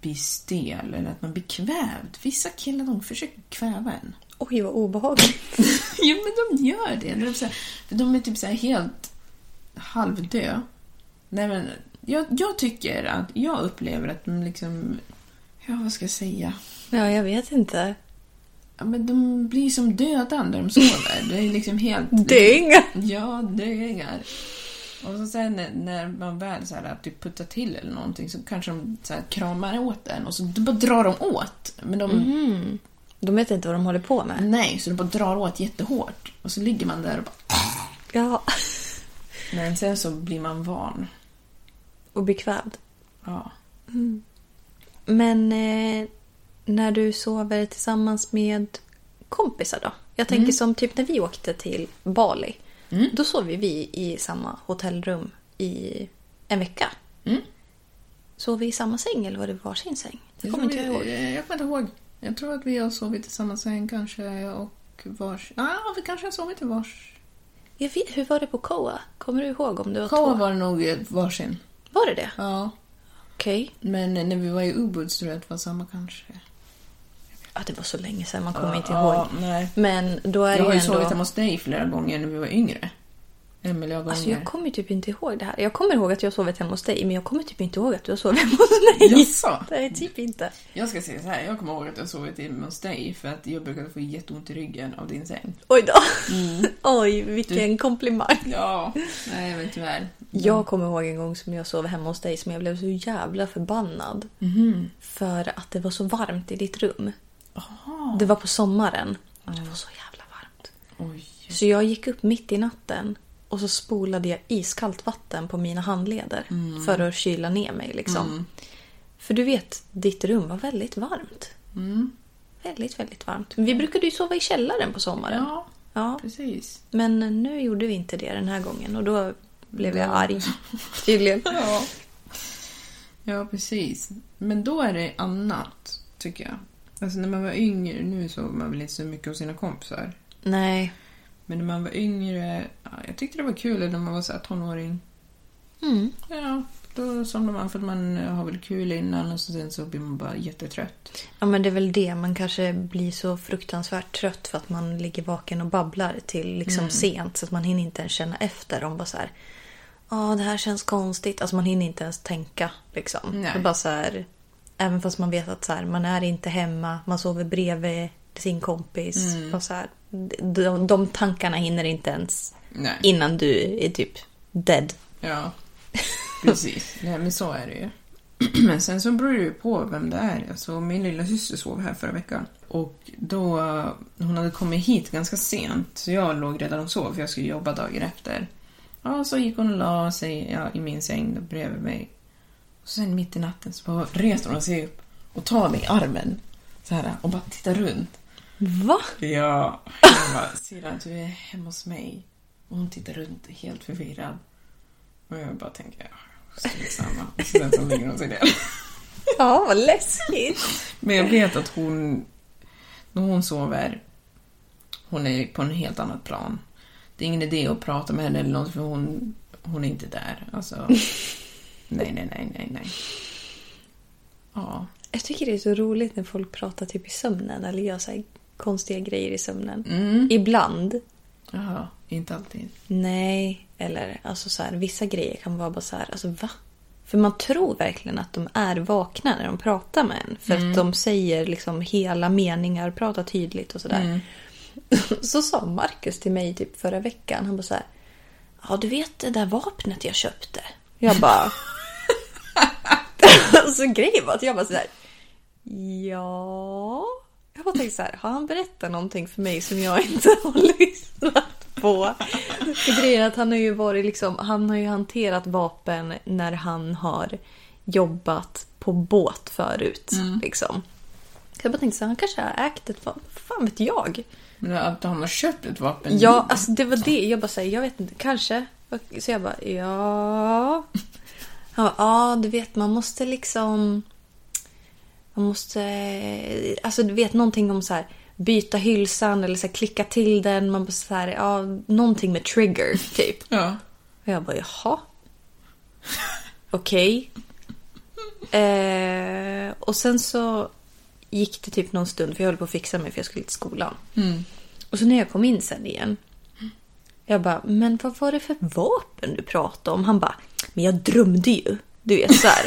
blir stel eller att man blir kvävd. Vissa killar de försöker kväva en. Oj, vad obehagligt. ja, men de gör det. De är, så här, de är typ så helt halvdö. Nej, men jag, jag tycker att jag upplever att de liksom... Ja, vad ska jag säga? Ja, jag vet inte. Ja, men de blir som döda när de sover. Det är liksom helt... Dynga! Ja, döingar. Och så sen när- man väl så här, typ puttar till eller någonting så kanske de så här, kramar åt en och så bara drar de åt. Men de... Mhm. De vet inte vad de håller på med. Nej, så de bara drar åt jättehårt. Och så ligger man där och bara... Ja. Men sen så blir man van. Och bekvämd. Ja. Men eh, när du sover tillsammans med kompisar då? Jag tänker som typ när vi åkte till Bali. Då sov vi i samma hotellrum i en vecka. Mm. Sov vi i samma säng eller var det varsin säng? Det kommer inte jag ihåg. Jag kommer inte ihåg. Jag tror att vi har sovit i samma säng kanske och vars... Ja, vi kanske har sovit i vars... Jag vet, hur var det på Koa? Kommer du ihåg om det var Koa två? var det nog eh, varsin. Var det det? Ja. Okej. Men när vi var i Ubud så tror jag att det var samma kanske. Ja, det var så länge sedan man kommer inte Ja, ihåg. nej. Men då är Jag har det ju ju sovit ändå... hemma hos dig flera gånger när vi var yngre. En miljard gånger. Alltså jag kommer typ inte ihåg det här. Jag kommer ihåg att jag har sovit hemma hos dig, men jag kommer typ inte ihåg att du har sovit hemma hos mig. Jaså? Nej, typ inte. Jag ska säga så här, jag kommer ihåg att jag sovit hemma hos dig för att jag brukade få jätteont i ryggen av din säng. Oj då. Oj, vilken komplimang. Ja, nej men tyvärr. Jag kommer ihåg en gång som jag sov hemma hos dig som jag blev så jävla förbannad. För att det var så varmt i ditt rum. Det var på sommaren. Och det var så jävla varmt. Oj. Så jag gick upp mitt i natten och så spolade jag iskallt vatten på mina handleder för att kyla ner mig. Liksom. För du vet, ditt rum var väldigt varmt. Väldigt, väldigt varmt. Vi brukade ju sova i källaren på sommaren. Ja, Ja, precis. men nu gjorde vi inte det den här gången och då blev jag Ja. arg. Tydligen. Ja. ja, precis. Men då är det annat, tycker jag. Alltså när man var yngre, nu sov man väl inte så mycket hos sina kompisar. Nej. Men när man var yngre, ja, jag tyckte det var kul när man var så här tonåring. Mm. Ja, då somnar man för att man har väl kul innan och så sen så blir man bara jättetrött. Ja, men det är väl det. Man kanske blir så fruktansvärt trött för att man ligger vaken och babblar till liksom sent så att man hinner inte ens känna efter om bara så här. Ja, det här känns konstigt. Alltså man hinner inte ens tänka liksom. Nej. Det bara så här. Även fast man vet att så här, man är inte hemma, man sover bredvid sin kompis. Och så här, de, de tankarna hinner inte ens Nej. innan du är typ dead. Ja, precis. Nej, men så är det ju. Men sen så beror det ju på vem det är. Alltså, min lilla syster sov här förra veckan. Och då, hon hade kommit hit ganska sent, så jag låg redan och sov för jag skulle jobba dagen efter. Ja, så gick hon och la sig ja, i min säng bredvid mig. Och sen mitt i natten så bara reser hon sig upp och tar mig i armen. Så här, och bara tittar runt. Va? Ja, jag bara, syrran du är hemma hos mig. Och hon tittar runt helt förvirrad. Och jag bara tänker, ja, samma. Och sen så lägger hon sig ner. Ja, vad läskigt. Men jag vet att hon, när hon sover, hon är på en helt annat plan. Det är ingen idé att prata med henne eller något för hon, hon är inte där. Alltså, nej, nej, nej, nej, nej. Ja, Jag tycker det är så roligt när folk pratar typ i sömnen eller gör så konstiga grejer i sömnen. Mm. Ibland. jaha, inte alltid. Nej, eller alltså så här, vissa grejer kan vara bara så här, alltså va? För man tror verkligen att de är vakna när de pratar med en. För att de säger liksom hela meningar, pratar tydligt och sådär. Så sa Marcus till mig typ förra veckan, han bara så här, Ja, du vet det där vapnet jag köpte? Jag bara... så grejen var att jag bara så här, Ja... Jag bara tänkte så här, har han berättat någonting för mig som jag inte har lyssnat på? För grejen är att han har ju varit liksom, han har ju hanterat vapen när han har jobbat på båt förut. Liksom. Så jag bara tänkte så här, han kanske har ägt ett vapen, fan vet jag? Men att han har köpt ett vapen. Ja, alltså det var det. Jag bara säger, jag vet inte, kanske. Så jag bara, ja... Ja, ja, du vet, man måste liksom... Man måste... Alltså, du vet någonting om så här byta hylsan eller så här, klicka till den. Man måste så här, ja, någonting med trigger, typ. Ja. Och jag bara, jaha. Okej. Eh, och sen så gick det typ någon stund, för jag höll på att fixa mig för jag skulle till skolan. Och så när jag kom in sen igen. Jag bara, men vad var det för vapen du pratade om? Han bara, men jag drömde ju. Du vet så här.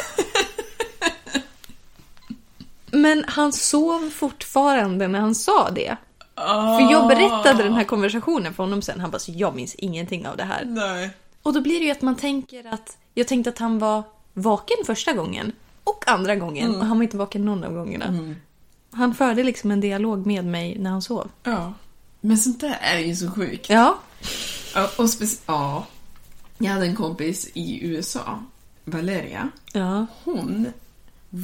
Men han sov fortfarande när han sa det. För jag berättade den här konversationen för honom sen. Han bara, så jag minns ingenting av det här. Nej. Och då blir det ju att man tänker att... Jag tänkte att han var vaken första gången och andra gången. Och han var inte vaken någon av gångerna. Han förde liksom en dialog med mig när han sov. Ja. Men sånt där är ju så sjukt. Ja. Ja, och speci- ja. Jag hade en kompis i USA, Valeria. Ja. Hon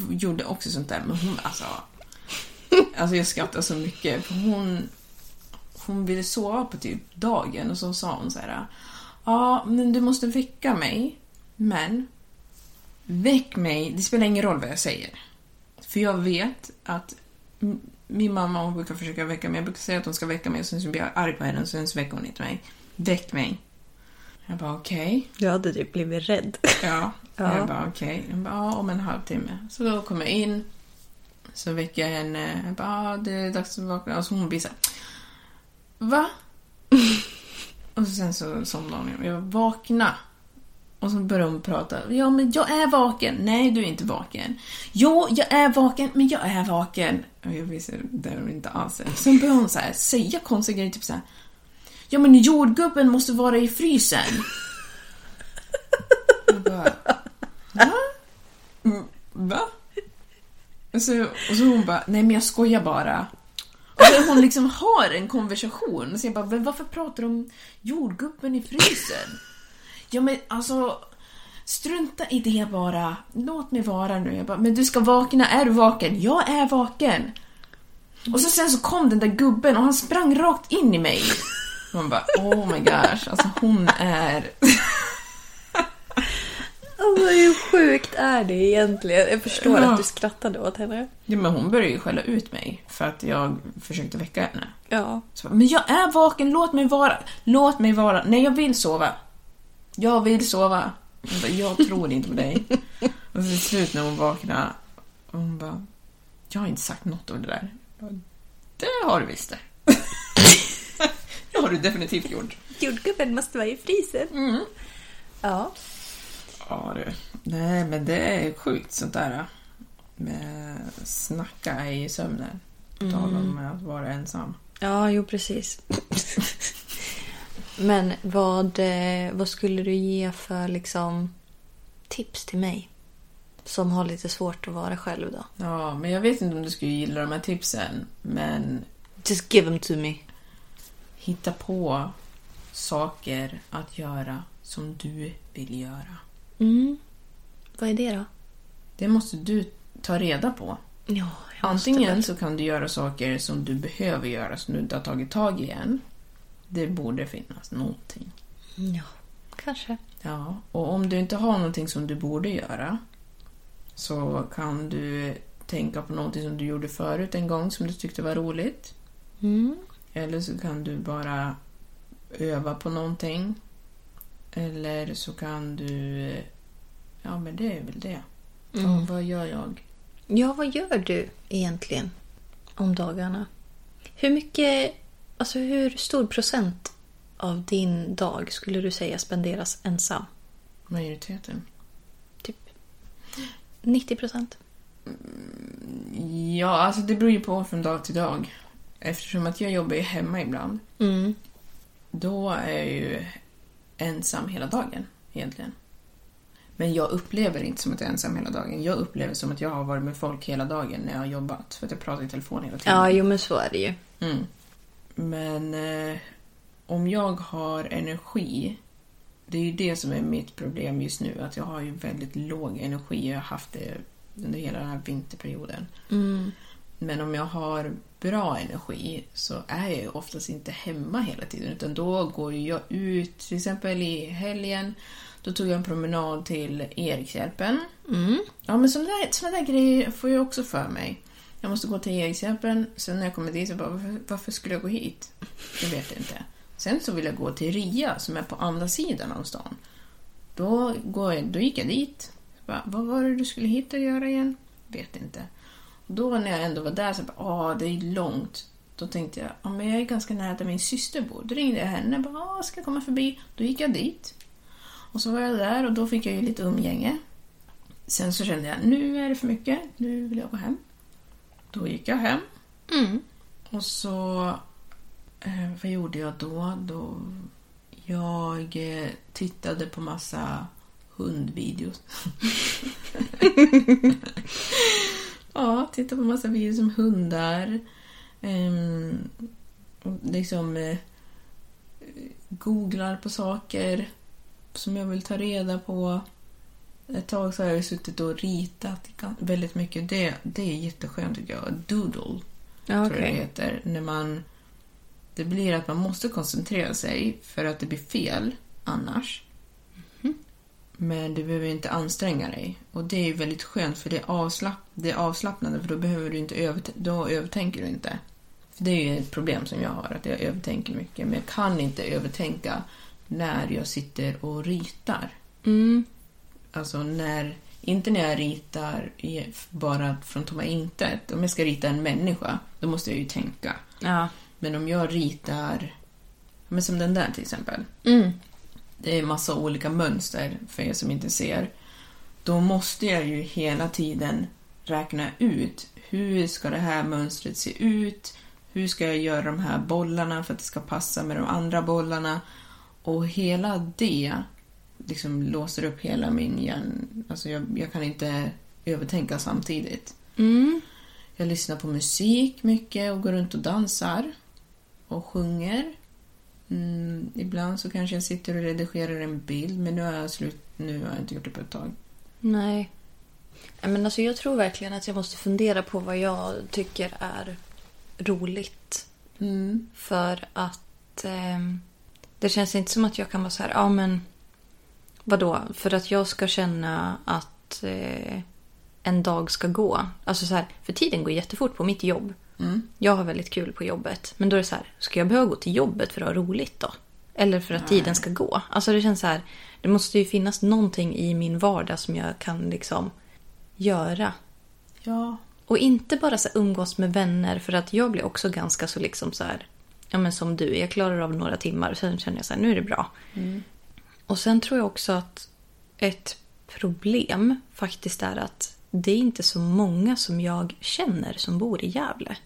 gjorde också sånt där, men hon alltså... Alltså jag skrattar så mycket, för hon... Hon ville sova på typ dagen och så sa hon så här. Ja, men du måste väcka mig, men... Väck mig, det spelar ingen roll vad jag säger. För jag vet att min mamma hon brukar försöka väcka mig. Jag brukar säga att hon ska väcka mig och sen blir jag arg på henne och sen väcker hon inte mig. Väck mig. Jag bara okej. Jag hade typ blivit rädd. Ja. Ja. Jag bara okej. Bara ja, om en halvtimme. Så då kommer jag in. Så väcker jag henne. Jag bara det är dags att vakna. Och så hon blir så här, Va? och sen så somnar hon. Jag bara, vakna. Och så börjar hon prata. Ja, men jag är vaken. Nej, du är inte vaken. Jo, jag är vaken, men jag är vaken. Och jag visste det hon inte alls. Sen börjar hon så här, säga konstiga grejer, typ så här. Ja, men jordgubben måste vara i frysen. Jag bara, va? Mm, va? Och så, och så hon bara, nej men jag skojar bara. Och så hon liksom har en konversation. Så jag bara, men varför pratar du om jordgubben i frysen? Ja men alltså, strunta i det bara. Låt mig vara nu. Jag bara, men du ska vakna. Är du vaken? Jag är vaken. Och så sen så kom den där gubben och han sprang rakt in i mig. Man bara, oh my gosh. Alltså hon är... Alltså hur sjukt är det egentligen? Jag förstår Ja. att du skrattade åt henne. Ja, men hon började ju skälla ut mig för att jag försökte väcka henne. Ja. Så, men jag är vaken, låt mig vara. Låt mig vara. Nej, jag vill sova. Jag vill sova. Jag, bara, jag tror inte på dig. Och till slut när hon vaknade, hon bara, jag har inte sagt något om det där. Bara, det har du visst det. Det har du definitivt gjort. Jordgubben måste vara i frysen. Mm. Ja. Ja du. Nej, men det är sjukt sånt där. Med snacka i sömnen. På tal om att vara ensam. Ja, jo precis. Men vad, eh, vad skulle du ge för liksom tips till mig? Som har lite svårt att vara själv då. Ja, men jag vet inte om du skulle gilla de här tipsen. Men Just give them to me. Hitta på saker att göra som du vill göra. Mm. Vad är det då? Det måste du ta reda på. Ja, Antingen så kan du göra saker som du behöver göra som du inte har tagit tag i än. Det borde finnas någonting. Ja, kanske. Ja, och om du inte har någonting som du borde göra så kan du tänka på någonting som du gjorde förut en gång som du tyckte var roligt. Mm. Eller så kan du bara öva på någonting. Eller så kan du... Ja, men det är väl det. Ja, vad gör jag? Ja, vad gör du egentligen om dagarna? Hur mycket, alltså hur stor procent av din dag skulle du säga spenderas ensam? Majoriteten? Typ 90 procent? Ja, alltså det beror ju på från dag till dag. Eftersom att jag jobbar ju hemma ibland. Mm. Då är jag ju ensam hela dagen egentligen. Men jag upplever inte som att jag är ensam hela dagen. Jag upplever som att jag har varit med folk hela dagen när jag har jobbat. För att jag pratar i telefon hela tiden. Ja, jo men så är det ju. Mm. Men eh, om jag har energi, det är ju det som är mitt problem just nu, att jag har ju väldigt låg energi. Jag har haft det under hela den här vinterperioden. Men om jag har bra energi så är jag ju oftast inte hemma hela tiden, utan då går jag ut, till exempel i helgen, Då tog jag en promenad till Erikshjälpen. Mm. Ja, men sådana där, såna där grejer får jag också för mig. Jag måste gå till Erikshjälpen, sen när jag kommer dit så bara, varför, varför skulle jag gå hit? Jag vet inte. Sen så vill jag gå till RIA som är på andra sidan av stan. Då, går jag, då gick jag dit. Bara, vad var det du skulle hit och göra igen? Vet inte. Då när jag ändå var där så bara, ah, det är långt. Då tänkte jag, ja, men jag är ganska nära där min syster bor. Då ringde jag henne och bara, ah, ska jag komma förbi? Då gick jag dit. Och så var jag där och då fick jag ju lite umgänge. Sen så kände jag, nu är det för mycket, nu vill jag gå hem. Då gick jag hem. Mm. Och så... Eh, vad gjorde jag då? då jag eh, tittade på massa hundvideos. ja, tittade på massa videos om hundar. Ehm, liksom eh, googlar på saker som jag vill ta reda på. Ett tag så har jag suttit och ritat väldigt mycket. Det, det är jätteskönt tycker jag. Doodle Ja, tror jag det heter. När man, det blir att man måste koncentrera sig för att det blir fel annars. Men du behöver inte anstränga dig. Och det är ju väldigt skönt för det är, avslapp, det är avslappnande för då behöver du inte övert- då övertänker du inte. För det är ju ett problem som jag har, att jag övertänker mycket. Men jag kan inte övertänka när jag sitter och ritar. Mm. Alltså när, inte när jag ritar bara från tomma intet. Om jag ska rita en människa, då måste jag ju tänka. Ja. Men om jag ritar, men som den där till exempel. Mm. Det är massa olika mönster för er som inte ser. Då måste jag ju hela tiden räkna ut hur ska det här mönstret se ut? Hur ska jag göra de här bollarna för att det ska passa med de andra bollarna? Och hela det liksom låser upp hela min hjärn. Alltså jag, jag kan inte övertänka samtidigt. Mm. Jag lyssnar på musik mycket och går runt och dansar och sjunger. Mm, ibland så kanske jag sitter och redigerar en bild, men nu har jag slut. Nu har jag inte gjort det på ett tag. Nej. Men alltså, jag tror verkligen att jag måste fundera på vad jag tycker är roligt. Mm. För att ehm, det känns inte som att jag kan vara så här, ja men vadå? För att jag ska känna att eh, en dag ska gå. Alltså så här, för tiden går jättefort på mitt jobb. Mm. Jag har väldigt kul på jobbet. Men då är det så här, ska jag behöva gå till jobbet för att ha roligt då? Eller för att tiden ska gå? Alltså det känns så här, det måste ju finnas någonting i min vardag som jag kan liksom göra. Ja. Och inte bara så umgås med vänner för att jag blir också ganska så liksom så här, ja men som du, jag klarar av några timmar sen känner jag så här, nu är det bra. Och sen tror jag också att ett problem faktiskt är att det är inte så många som jag känner som bor i Gävle.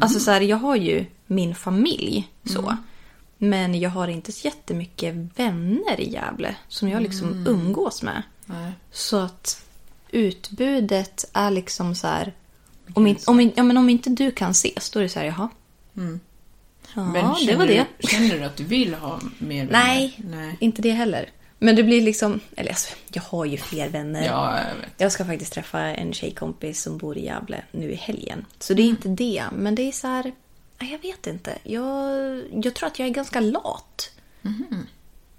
Alltså så här, jag har ju min familj så. Men jag har inte så jättemycket vänner i Gävle som jag liksom umgås med. Nej. Så att utbudet är liksom så här... Om, in, om, in, ja, men om inte du kan ses, då är det så här, jaha. Mm. Ja, Men det känner var det. Du, känner du att du vill ha mer vänner? Nej, Nej. inte det heller. Men det blir liksom... Eller alltså, jag har ju fler vänner. Ja, jag vet. Jag ska faktiskt träffa en tjejkompis som bor i Gävle nu i helgen. Så det är inte det. Men det är så här... Jag vet inte. Jag, jag tror att jag är ganska lat.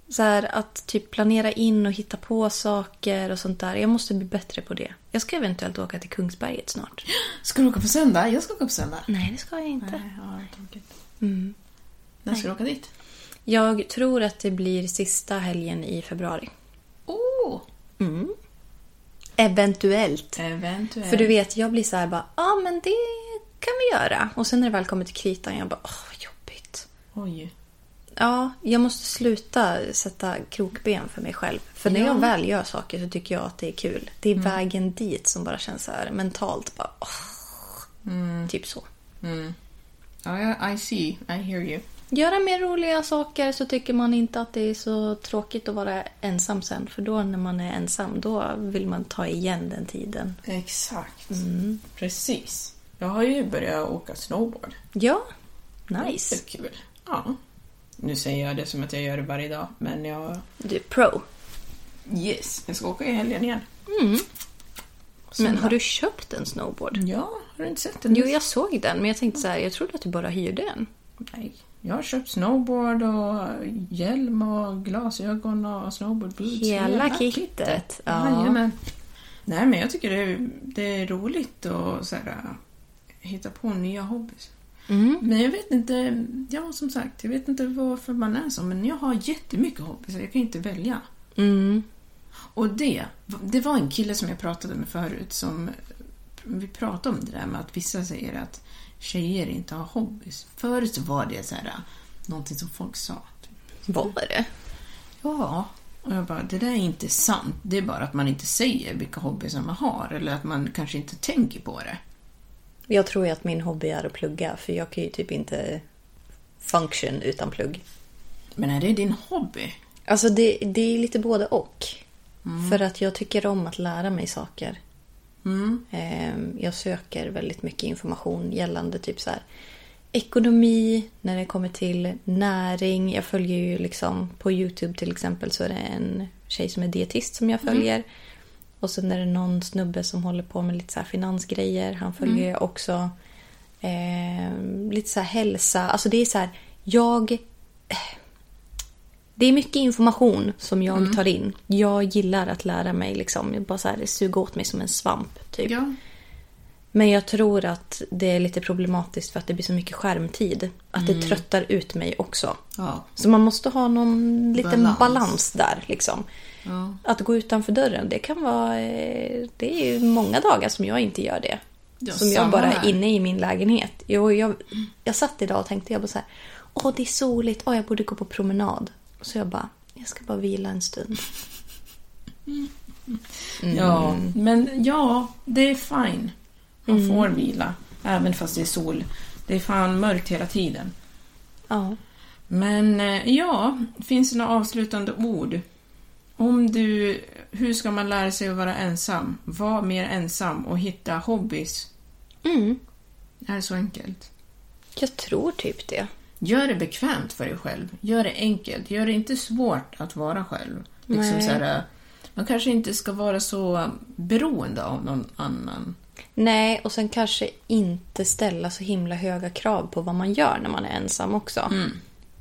Så här att typ planera in och hitta på saker och sånt där. Jag måste bli bättre på det. Jag ska eventuellt åka till Kungsberget snart. Ska du åka på söndag? Jag ska åka på söndag. Nej, det ska jag inte. Nej, ja, tråkigt. Mm. När ska du åka dit? Jag tror att det blir sista helgen i februari. Oh! Eventuellt. Eventuellt. För du vet, jag blir så här bara, ja men det kan vi göra. Och sen när det väl kommer till kritan, jag bara, åh vad jobbigt. Oj. Ja, jag måste sluta sätta krokben för mig själv. För när Ja. jag väl gör saker så tycker jag att det är kul. Det är vägen dit som bara känns så här mentalt bara, åh. Typ så. Ja, I see. I hear you. Göra mer roliga saker så tycker man inte att det är så tråkigt att vara ensam sen. För då när man är ensam, då vill man ta igen den tiden. Exakt. Precis. Jag har ju börjat åka snowboard. Ja, Det nice. är kul. Ja. Nu säger jag det som att jag gör det varje dag, men jag... Du är pro. Yes, jag ska åka i helgen igen. Men har du köpt en snowboard? Ja, har du inte sett den? Jo, jag såg den, men jag tänkte så här, jag trodde att du bara hyrde en. Nej, Jag har köpt snowboard och hjälm och glasögon och snowboardboots. Hela kittet. Ja. Jajamän. Nej, men jag tycker det är, det är roligt att så här, hitta på nya hobbys. Mm. Men jag vet inte, ja som sagt, jag vet inte varför man är så, men jag har jättemycket hobbys, jag kan inte välja. Mm. Och det, det var en kille som jag pratade med förut som vi pratade om det där med att vissa säger att tjejer inte har hobbys. Förut var det så här, någonting som folk sa. Var det? Ja. Och jag bara, det där är inte sant. Det är bara att man inte säger vilka hobbys man har eller att man kanske inte tänker på det. Jag tror ju att min hobby är att plugga för jag kan ju typ inte function utan plugg. Men är det din hobby? Alltså det, det är lite både och. För att jag tycker om att lära mig saker. Mm. Jag söker väldigt mycket information gällande typ så här ekonomi, när det kommer till näring. Jag följer ju liksom på Youtube till exempel så är det en tjej som är dietist som jag följer. Och sen är det någon snubbe som håller på med lite så finansgrejer. Han följer jag också. Ehm, lite så hälsa. Alltså det är så här, jag... Det är mycket information som jag tar in. Jag gillar att lära mig liksom. Jag bara så här, suga åt mig som en svamp. Typ. Ja. Men jag tror att det är lite problematiskt för att det blir så mycket skärmtid. Att det tröttar ut mig också. Ja. Så man måste ha någon liten balans, Balans. där. Liksom. Ja. Att gå utanför dörren, det kan vara... eh, Det är ju många dagar som jag inte gör det. Ja, som jag bara är inne i min lägenhet. Jo, jag, jag satt idag och tänkte jag bara så här. Åh, det är soligt. Åh, jag borde gå på promenad. Så jag bara, jag ska bara vila en stund. Ja, men ja, det är fine. Man får vila, även fast det är sol. Det är fan mörkt hela tiden. Ja. Men eh, ja, finns det några avslutande ord? Om du, hur ska man lära sig att vara ensam? Var mer ensam och hitta hobbys. Mm, Är det så enkelt? jag tror typ det. Gör det bekvämt för dig själv. Gör det enkelt. Gör det inte svårt att vara själv. Liksom så här, man kanske inte ska vara så beroende av någon annan. Nej, och sen kanske inte ställa så himla höga krav på vad man gör när man är ensam också.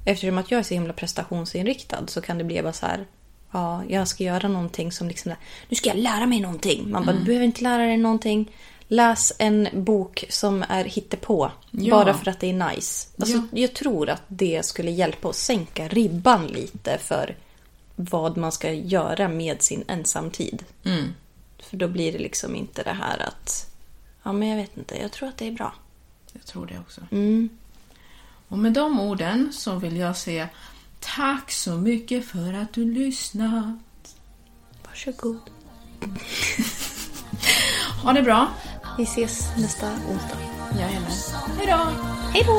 Eftersom att jag är så himla prestationsinriktad så kan det bli bara så här. Ja, jag ska göra någonting som liksom... Nu ska jag lära mig någonting. Man bara, du behöver inte lära dig någonting. Läs en bok som är hittepå. Ja. Bara för att det är nice. Alltså, Ja. Jag tror att det skulle hjälpa att sänka ribban lite för vad man ska göra med sin ensamtid. Mm. För då blir det liksom inte det här att... Ja, men jag vet inte. Jag tror att det är bra. Jag tror det också. Mm. Och med de orden så vill jag säga tack så mycket för att du lyssnat. Varsågod. Ha det bra. Vi ses nästa onsdag. Jajamän. Hej då! Hej då!